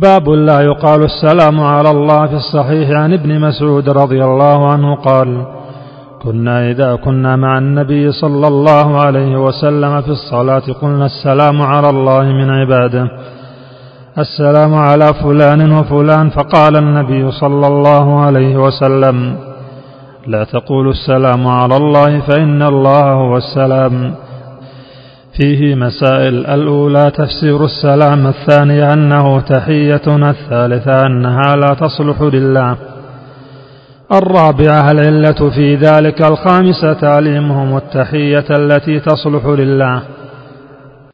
باب لا يقال السلام على الله في الصحيح عن ابن مسعود رضي الله عنه قال كنا إذا كنا مع النبي صلى الله عليه وسلم في الصلاة قلنا السلام على الله من عباده السلام على فلان وفلان فقال النبي صلى الله عليه وسلم لا تقولوا السلام على الله فإن الله هو السلام. فيه مسائل. الأولى تفسير السلام. الثانية أنه تحيتنا. الثالثة أنها لا تصلح لله. الرابعة العلة في ذلك؟ الخامسة تعليمهم. التحية التي تصلح لله.